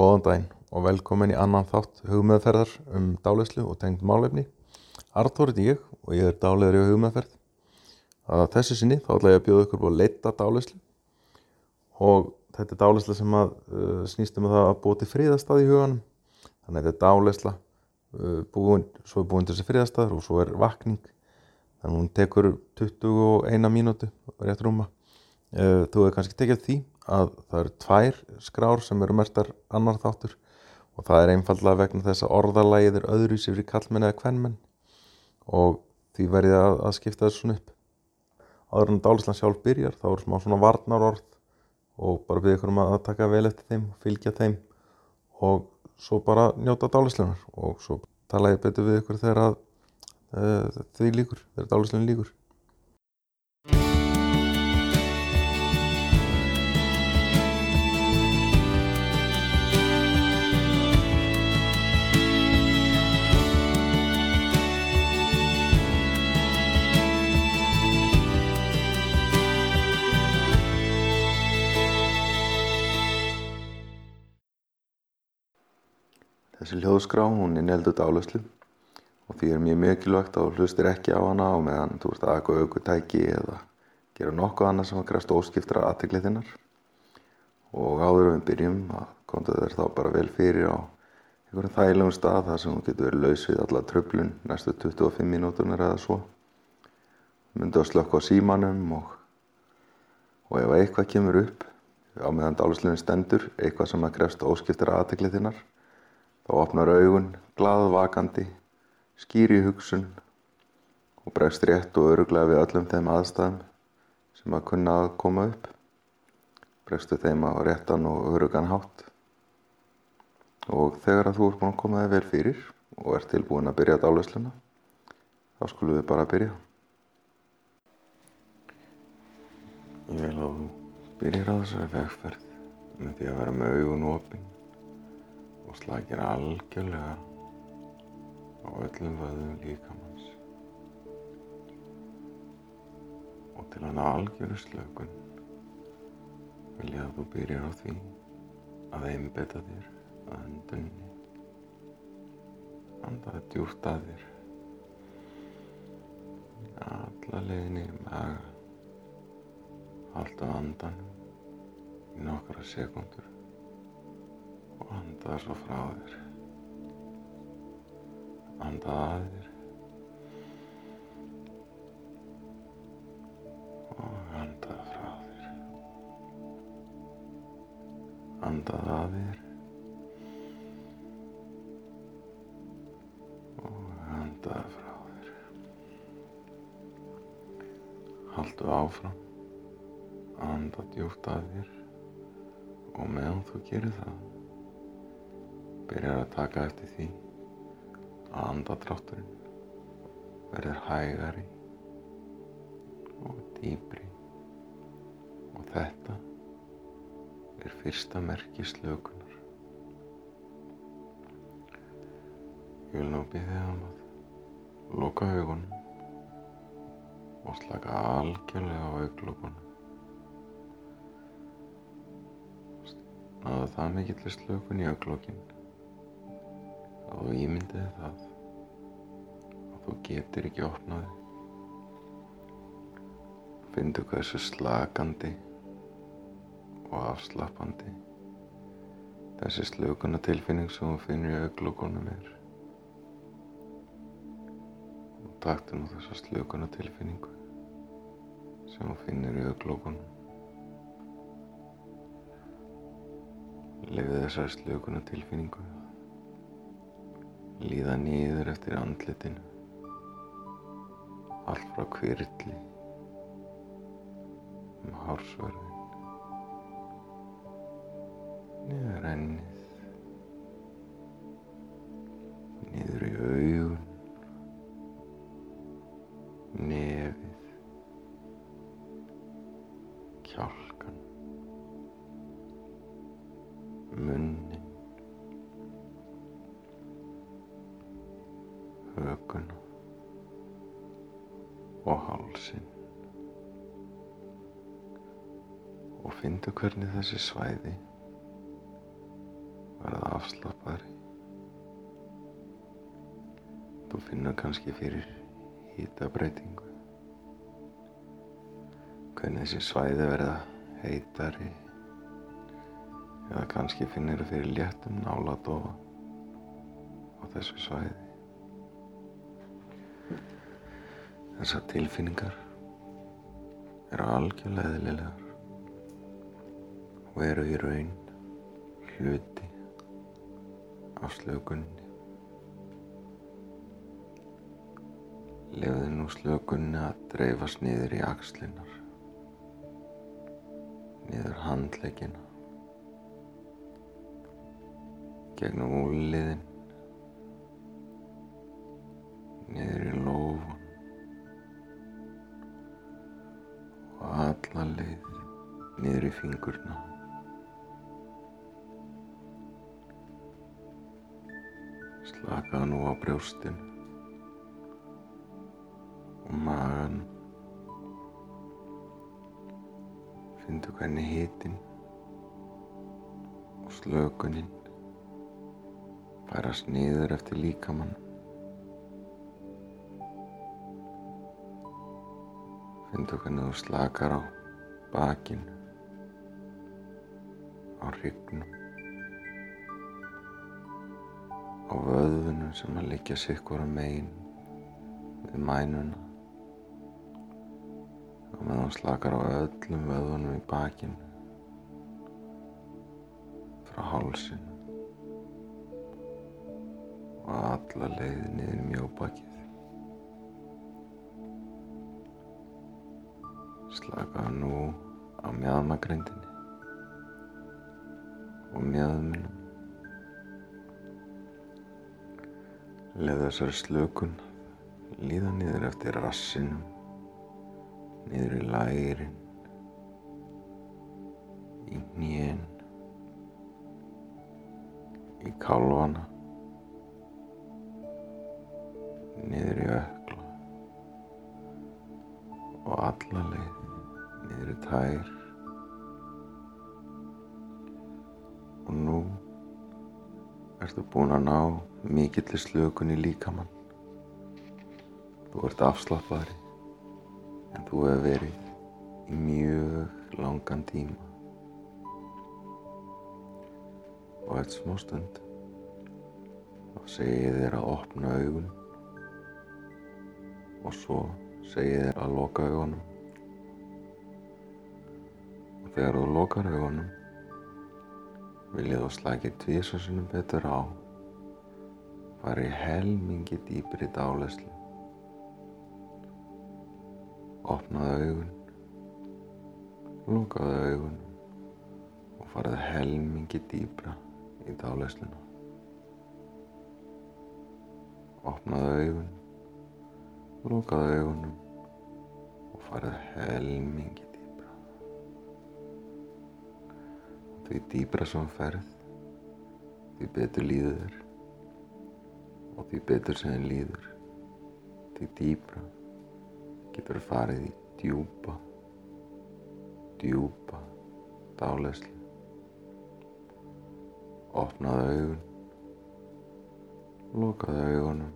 Góðan daginn og velkomin í annan þátt hugmeðferðar um dálæslu og tengd málefni. Artur er ég og ég er dálæður í hugmeðferð. Að þessu sinni þá ætla ég að bjóða ykkur búið að leita dálæslu og þetta er dálæsla sem að uh, snýst um það að búa til fríðastað í huganum. Þannig að þetta er dálæsla, uh, búin, svo er búin til þessi fríðastaður og svo er vakning. Þannig að hún tekur 21 mínútu rétt rúma. Uh, þú hefur kannski tekið því að það eru tvær skrár sem eru mertar annar þáttur og það er einfallega vegna þess að orðalægið er öðruvísi fyrir kallmenn eða kvennmenn og því verði að, að skipta þessu svona upp. Áður en dálislan sjálf byrjar þá eru smá svona varnar orð og bara byrja ykkur um að taka vel eftir þeim, fylgja þeim og svo bara njóta dálislunar og svo tala ég betur við ykkur þegar að uh, því líkur, þegar dálislun líkur. Þessi hljóðskrá, hún innheldur dálæslu og því er mjög mikilvægt að hlustir ekki á hana og meðan þú ert að aka aukutæki eða gera nokkuð annað sem að krefst óskiptra aðteglið þinnar. Og áður við byrjum að konta þér þá bara vel fyrir á einhverjum þægilegum stað þar sem þú getur verið laus við alla tröflun næstu 25 mínúturnar eða svo. Myndu að slökka á símanum og, og ef eitthvað kemur upp á meðan dálæslunin stendur, eitthvað sem að krefst óskiptra aðteglið þinnar Þá opnar augun, glaðvakandi, skýri hugsun og bregst rétt og öruglega við öllum þeim aðstæðum sem að kunna að koma upp. Bregstu þeim á réttan og örugan hátt. Og þegar að þú ert búin að koma þig vel fyrir og ert tilbúin að byrja dálisluna, þá skulum við bara byrja. Ég vil að þú byrjir á þessari vegferð með því að vera með augun opinn og slagir algjörlega á öllum vöðum líkamanns og til hann algjöru slökun vil ég að þú byrjar á því að einbeta þér að öndunni andaði djúft að þér. Alla leiðinni í maga. Halda andanum í nokkara sekundur og andaði svo frá þér. Andaði að þér. Og andaði frá þér. Andaði að þér. Og andaði frá þér. Haldu áfram. Anda djúft að þér. Og meðan þú gerir það byrjar að taka eftir því að andadrátturinn verður hægari og dýbri og þetta er fyrsta merki slökunar. Ég vil nú býðja um að loka augunum og slaka algjörlega á auglokunum. Náðu það mikill slökun í auglokinn að þú ímyndiði það að þú getur ekki opnaði finndu hversu slakandi og afslappandi þessi slökuna tilfinning sem þú finnur í auglókunum er. Og taktu nú þessa slökuna tilfinningu sem þú finnur í auglókunum lefið þessari slökuna tilfinningu líða nýður eftir andlitinu allt frá kvirli um hársverðin niður ennið þessi svæði verða afslappari. Þú finnur kannski fyrir hýtabreitingu. Hvernig þessi svæði verða heitari eða kannski finnir þú fyrir léttum náladofa á þessu svæði. Þessar tilfinningar eru algjörlega eðlilegar og eru í raun hluti af slökunni. Lefðu nú slökunni að dreifast niður í axlinnar, niður handleggina, gegnum úliðin, niður í lófan og alla leið niður í fingurna. Slakaðu nú á brjóstinu og magan. Fyndu hvernig hitin og slökuninn færast niður eftir líkamann. Fyndu hvernig þú slakar á bakinu, á ryggnum, á vöðvunum sem að liggja sikkur á megin við mænuna og meðan slakar á öllum vöðvunum í bakinu frá hálsinu og alla leið niður mjóbakið. Slakaðu nú á mjöðmagrindinni og mjöðmunum. Leðu þessari slökun líða niður eftir rassinum, niður í lærin, í hnén, í kálvana, niður í ökla og alla leið niður í tær ertu búin að ná mikillir slökun í líkamann? Þú ert afslappaðri en þú hefur verið í mjög langan tíma. Og eitt smá stund þá segir þér að opna augun og svo segir þér að loka augunum. Og þegar þú lokar augunum viljið þú slagið tvísasunum betur á? Fari helmingi dýpri dálæslu opnaðu augun. Lokaðu augun. Og farið helmingi dýpra í dálæsluna opnaðu augun. Lokaðu augunum. Og farið helmingi Því dýpra sem ferð, því betur líður þér og því betur sem þér líður, því dýpra getur farið í djúpa, djúpa dálæslu. Opnaðu augun, lokaðu augunum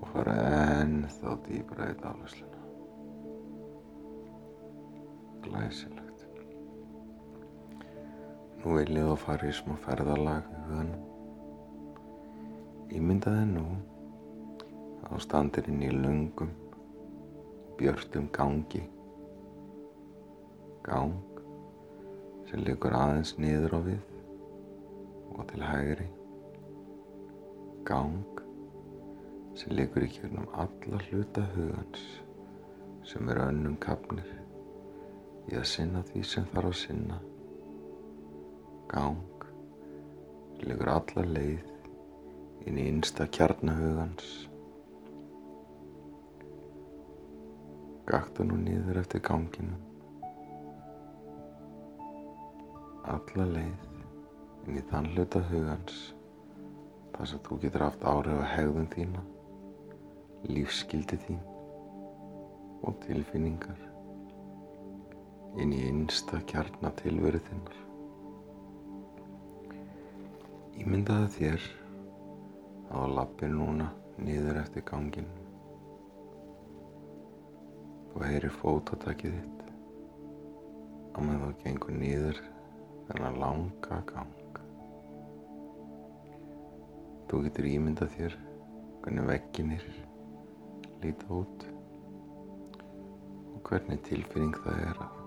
og fara ennþá dýbra í dálæsluna. Glæsilegt. Nú vil ég þú fara í smá ferðalag í huganum. Ímyndaði nú að þú standir inn í lungum, björtum gangi. Gang sem liggur aðeins niður á við og til hægri. Gang sem liggur í kjörnum alla hluta hugans sem eru önnum kapnir í að sinna því sem þarf að sinna. Gang liggur alla leið inn í innsta kjarnahugans. Gaktu nú niður eftir ganginum. Alla leið inn í þann hluta hugans þar sem þú getur haft áhrif á hegðun þína lífskildi þín og tilfinningar inn í einsta kjarnar tilveru þinnar. Ímyndaði þér á lappir núna niður eftir gangin. Þú heyrir fótatakið þitt á með þú gengur niður þennan langa gang. Þú getur ímyndað þér hvernig vegginir líta út og hvernig tilfinning það er að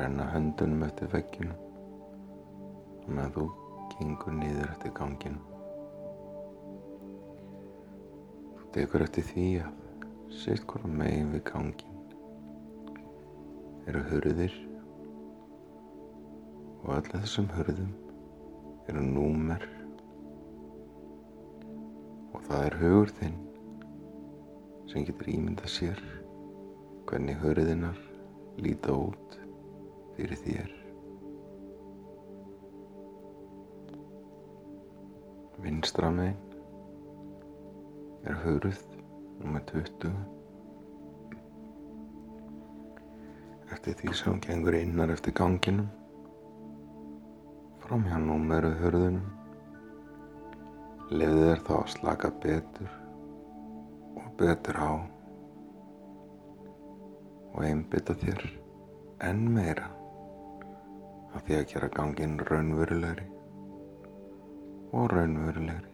renna höndunum eftir vegginu og með þú gengur niður eftir ganginu. Þú tekur eftir því að sitt hvora megin við gangin eru hurðir og öll þessum hurðum eru númer og það er hugur þinn sem getur ímynda sér hvernig hurðinar líta út fyrir þér. Vinstra megin. Er hurð nr. 20. Eftir því sem gengur innar eftir ganginum, fram hjá númeru hurðunum, lefði þér þá að slaka betur og betur á. Og einbytta þér enn meira. Að því að gera gangin raunverulegri og raunverulegri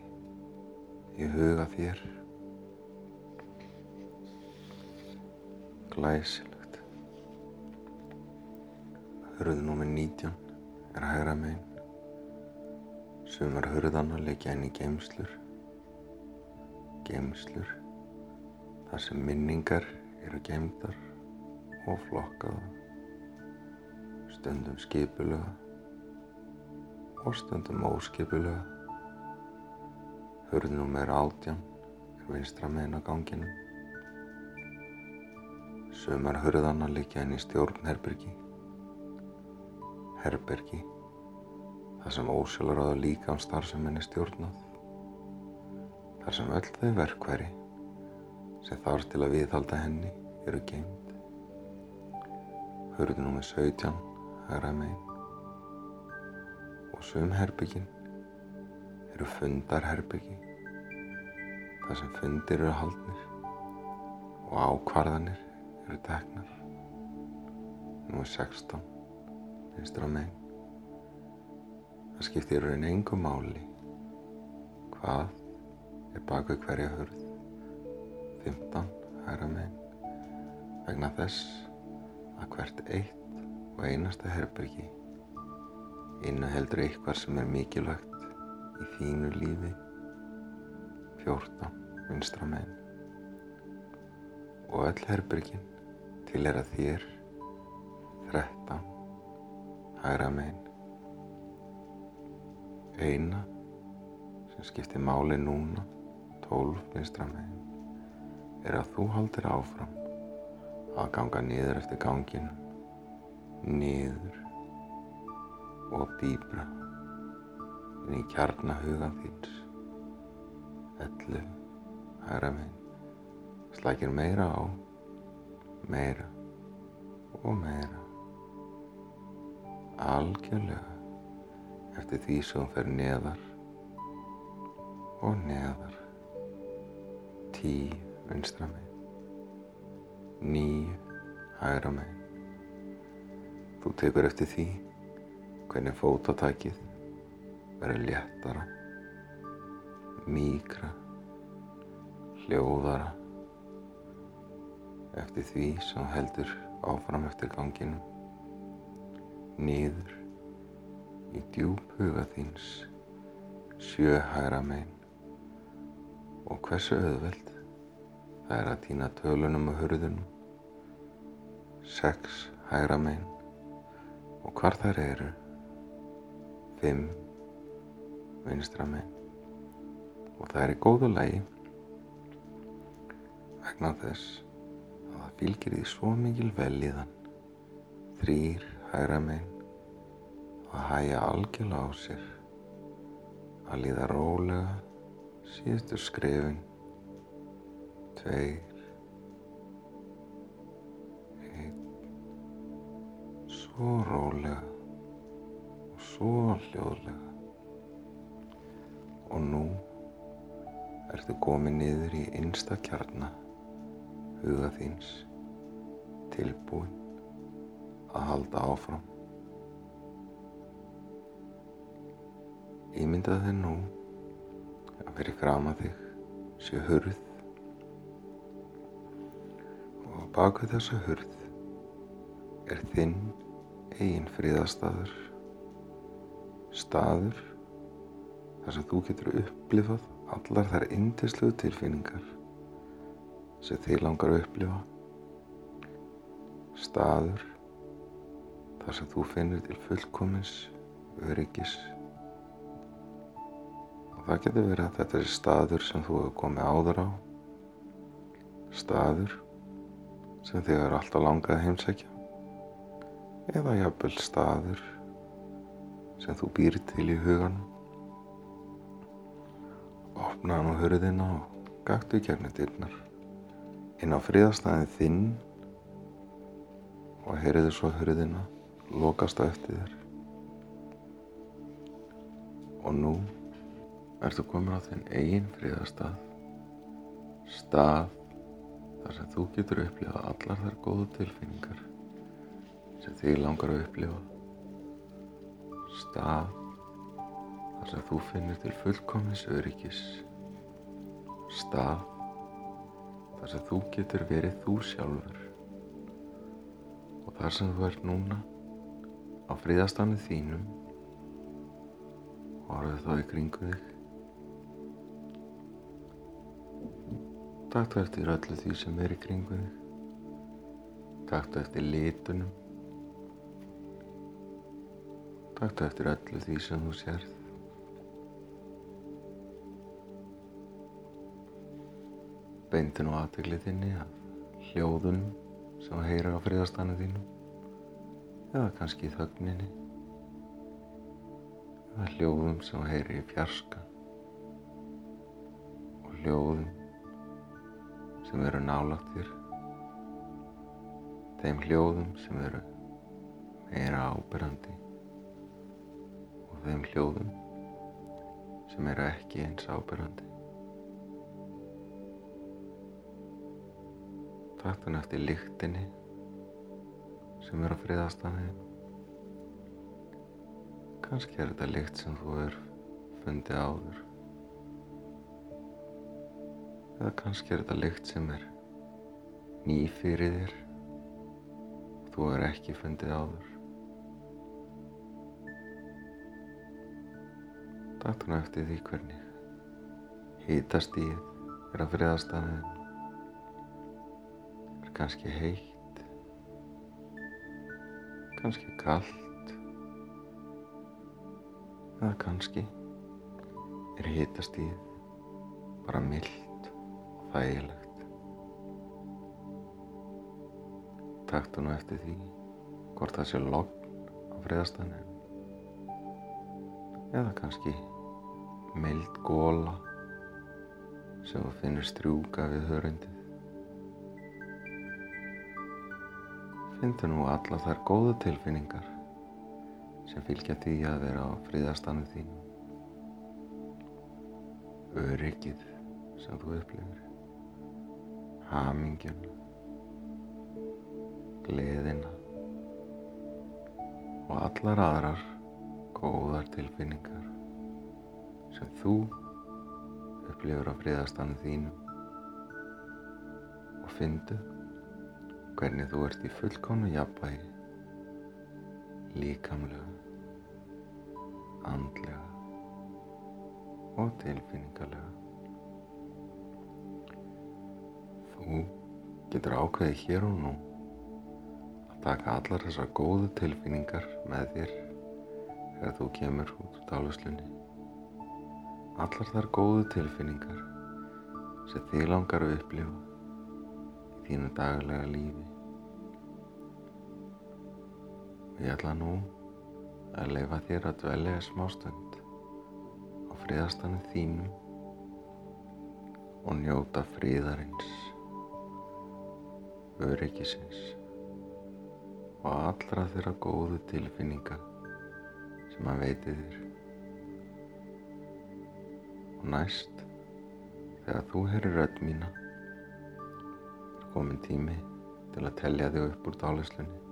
í huga þér. Glæsilegt. Hurð númið 19 er hægra megin. Sumar hurðana leikja inn í geimslur geimslur þar sem minningar eru geimdar og flokkaða stundum skipulega og stundum óskipulega. Hörðnum er átjan, er vinstra meðin á ganginu. Sumar hörðana liggja inn í stjórnherbergi. Herbergi, þar sem ósjálfráða líkam starfseminni stjórnað. Þar sem öll þau verkværi sem þarf til að viðhalda henni eru geimt. Hörðnum er 17 hægra megin og sum herbyggin eru fundarherbyggi þar sem fundir eru haldnir og ákvarðanir eru teknar. Nú er 16 vinstra megin. Það skiptir raun engu máli hvað er bak við hverja hörð 15 hægra megin. Vegna þess að hvert eitt og einasta herbyrgi innaheldur eitthvað sem er mikilvægt í þínu lífi. 14 vinstra megin. Og öll herbyrgin til er að þér. 13 hægra megin. Eina sem skiptir máli núna 12 vinstra megin er að þú haldir áfram að ganga niður eftir ganginu. Niður og dýbra inn í kjarnahugan þíns. Ellu hægra meginn slækir meira á. Meira og meira. Algjörlega. Eftir því sem hún fer neðar og neðar. Tíu vinstra meginn nýju hægra meginn Þú tekur eftir því hvernig fótatækið verður léttara, mýkra, hljóðara eftir því sem heldur áfram eftir ganginu, nýður í djúb huga þíns, sjöhæra megin. Og hversu auðveld það er að týna tölunum og hurðunum, sex hæra megin. Og hvar þær eru fimm vinstra megin og það er í góðu lægi vegna þess að það fylgir því svo mikil velíðan þrýr hægra megin og hæja algjörlega á sér að líða rólega síðustu skrefin. Tveir svo rólega og svo hljóðlega ertu komið niður í einsta kjarna huga þíns tilbúin að halda áfram. Ímyndað þig nú að fyrir grama þig sé hurð og baka þessa hurð er þinn eigin fríðastadur, staður þar sem þú getur upplifað allar þær indislu tilfinningar sem þið langar að upplifa. Staður þar sem þú finnir til fullkomins öryggis. Og það getur verið að þetta er staður sem þú hefur komið áður á. Staður sem þig er alltaf langað að heimsækja. Eða jafnvel staður sem þú býr til í huganum opnaði nú hurðina og gaktu í gegnum dyrnar. Inn á fríðastæðin þinn og heyriði svo hurðina lokast á eftir þér. Og nú ertu komin á þinn eigin fríðastað stað þar sem þú getur upplifað allar þar góðu tilfinningar sem þig langar að upplifa. Stað sem þú finnir til fullkomins öryggis. Stað þar sem þú getur verið þú sjálfur. Og þar sem þú ert núna á fríðastannu þínum orðið þá í kringu þig. Takktu eftir öllu því sem er í kringu þig. Takktu eftir litunum. Takktu eftir öllu því sem þú sérð beinti nú aðteglið þinni af hljóðunum sem heyrir á friðastannu þínu eða kannski í þögninni. Eða hljóðum sem heyrir í fjarska. Og hljóðum sem eru nálagt þér. Þeim hljóðum sem eru meira ábyrrandi og þeim hljóðum sem eru ekki eins ábyrrandi Taktun eftir lyktinni sem er á friðastanniðin. Kanski er þetta lykt sem þú er fundið áður. Eða kannski er þetta lykt sem er ný fyrir þér og þú er ekki fundið áður. Taktun eftir því hvernig hýtast í er á friðastanniðin kannski heitt, kannski kallt eða kannski er hitastíð bara mildt og þægilegt. Takktu nú eftir því hvort það sé logn á friðastanir eða kannski mild góla sem þú finnir strjúka við hörundið. Findu nú alla þær góðu tilfinningar sem fylgja því að vera á fríðastannu þín. Öryggið sem þú upplifir. Hamingjum. Gleðina. Og allar aðrar góðar tilfinningar sem þú upplifir á fríðastannu þínum. Og fyndu hvernig þú ert í fullkónu jafnvægi, líkamlega, andlega og tilfinningarlega. Þú getur ákveðið hér og nú að taka allar þessar góðu tilfinningar með þér þegar þú kemur út úr dáluslunni. Allar þar góðu tilfinningar sem þið langar að upplifa í þínu daglega lífi. Ég ætla nú að leifa þér að dvelja smástund á friðastannu þínum og njóta fríðarins, öryggisins og allra þeirra góðu tilfinninga sem að veiti þér. Og næst, Þegar þú heyrir rödd mína er komin tími til að telja þig upp úr dálislunni.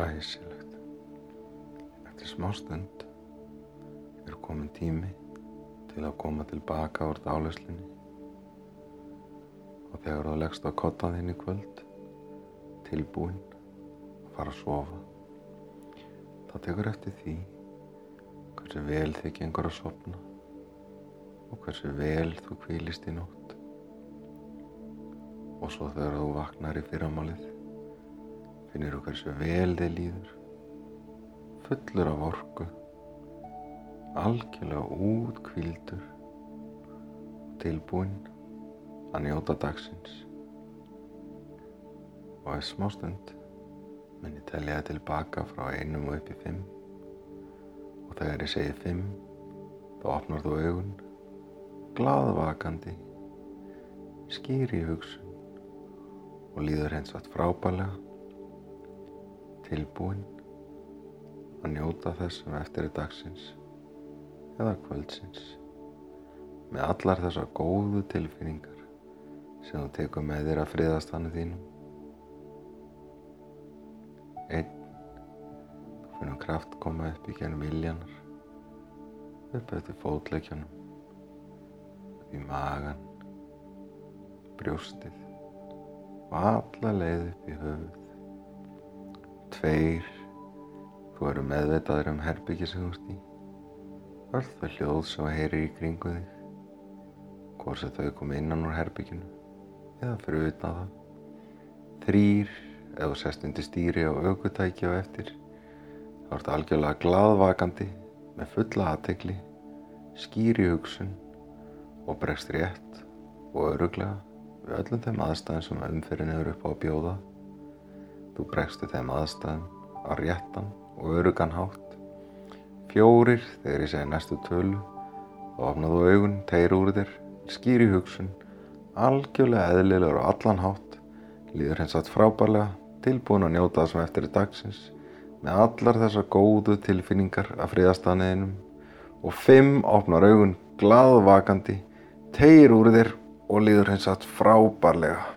Æsilegt. Eftir smá stund er komin tími til að koma tilbaka úr dálæslinni og þegar þú leggst á í kvöld tilbúinn að fara að sofa þá tekur eftir því hversu vel þið gengur að sopna og hversu vel þú kvílist í nótt og svo þegar þú vaknar í fyrramálið finnir þú hversu vel þið líður? Fullur af orku. Algjörlega útkvíldur og tilbúinn að njóta dagsins. Og eftir smá stund minn ég telja það tilbaka frá einum og upp í fimm. Og þegar ég segi fimm þá opnar þú augun glaðvakandi skýri hugsun og líður hens að frábælega tilbúinn að njóta þess sem eftir er dagsins eða kvöldsins. Með allar þessar góðu tilfinningar sem þú tekur með þér að friðast hannu þínum. Einn þú finnur kraft koma upp í gennum viljanar upp eftir fótleikjanum upp í magan brjóstið og alla leið upp í höfuð tveir. Þú eru meðvitaður um herbyggi sem þú ert í. Öll þau hljóð sem heyrir í kringu þig. Hvort sem þau kom innan úr herbygginu eða fyrir utan það. Þrýr eða sest undir stýri og aukutæki á eftir þá ert algjörlega gladvakandi með fulla aðtegli skýri hugsun og bregst rétt og öruglega við öllum þeim aðstæðum sem umferðin eru upp á að bjóða Þú bregstu þeim aðstæðum á réttan og örugan hátt. Fjórir, þegar ég segi næstu tölu, þá opnaðu augun, tegir úr þér, skýri hugsun, algjörlega eðlilegur á allan hátt, líður hens að frábærlega, tilbúin að njóta það sem eftir í dagsins, með allar þessar góðu tilfinningar af fríðastaniðinum og fimm opnar augun gladvakandi, tegir úr þér og líður hens að frábærlega.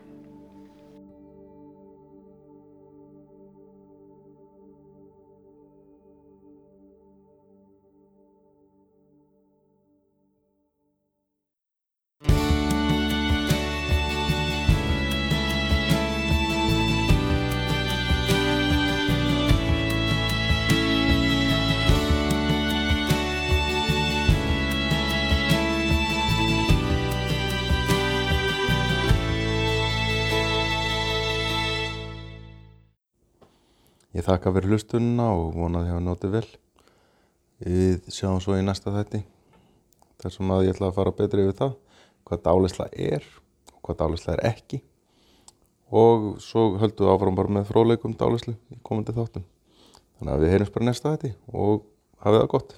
Ég þakka fyrir hlustununa og vonaði að hafa notið vel. Við sjáum svo í næsta þætti. Þar sem að ég ætla að fara betri yfir það, hvað dálisla er og hvað dálisla er ekki. Og svo höldum við áfram bara með fróðleikum dálislu í komandi þáttum. Þannig að við heyrjum bara næsta þætti og hafið það gott.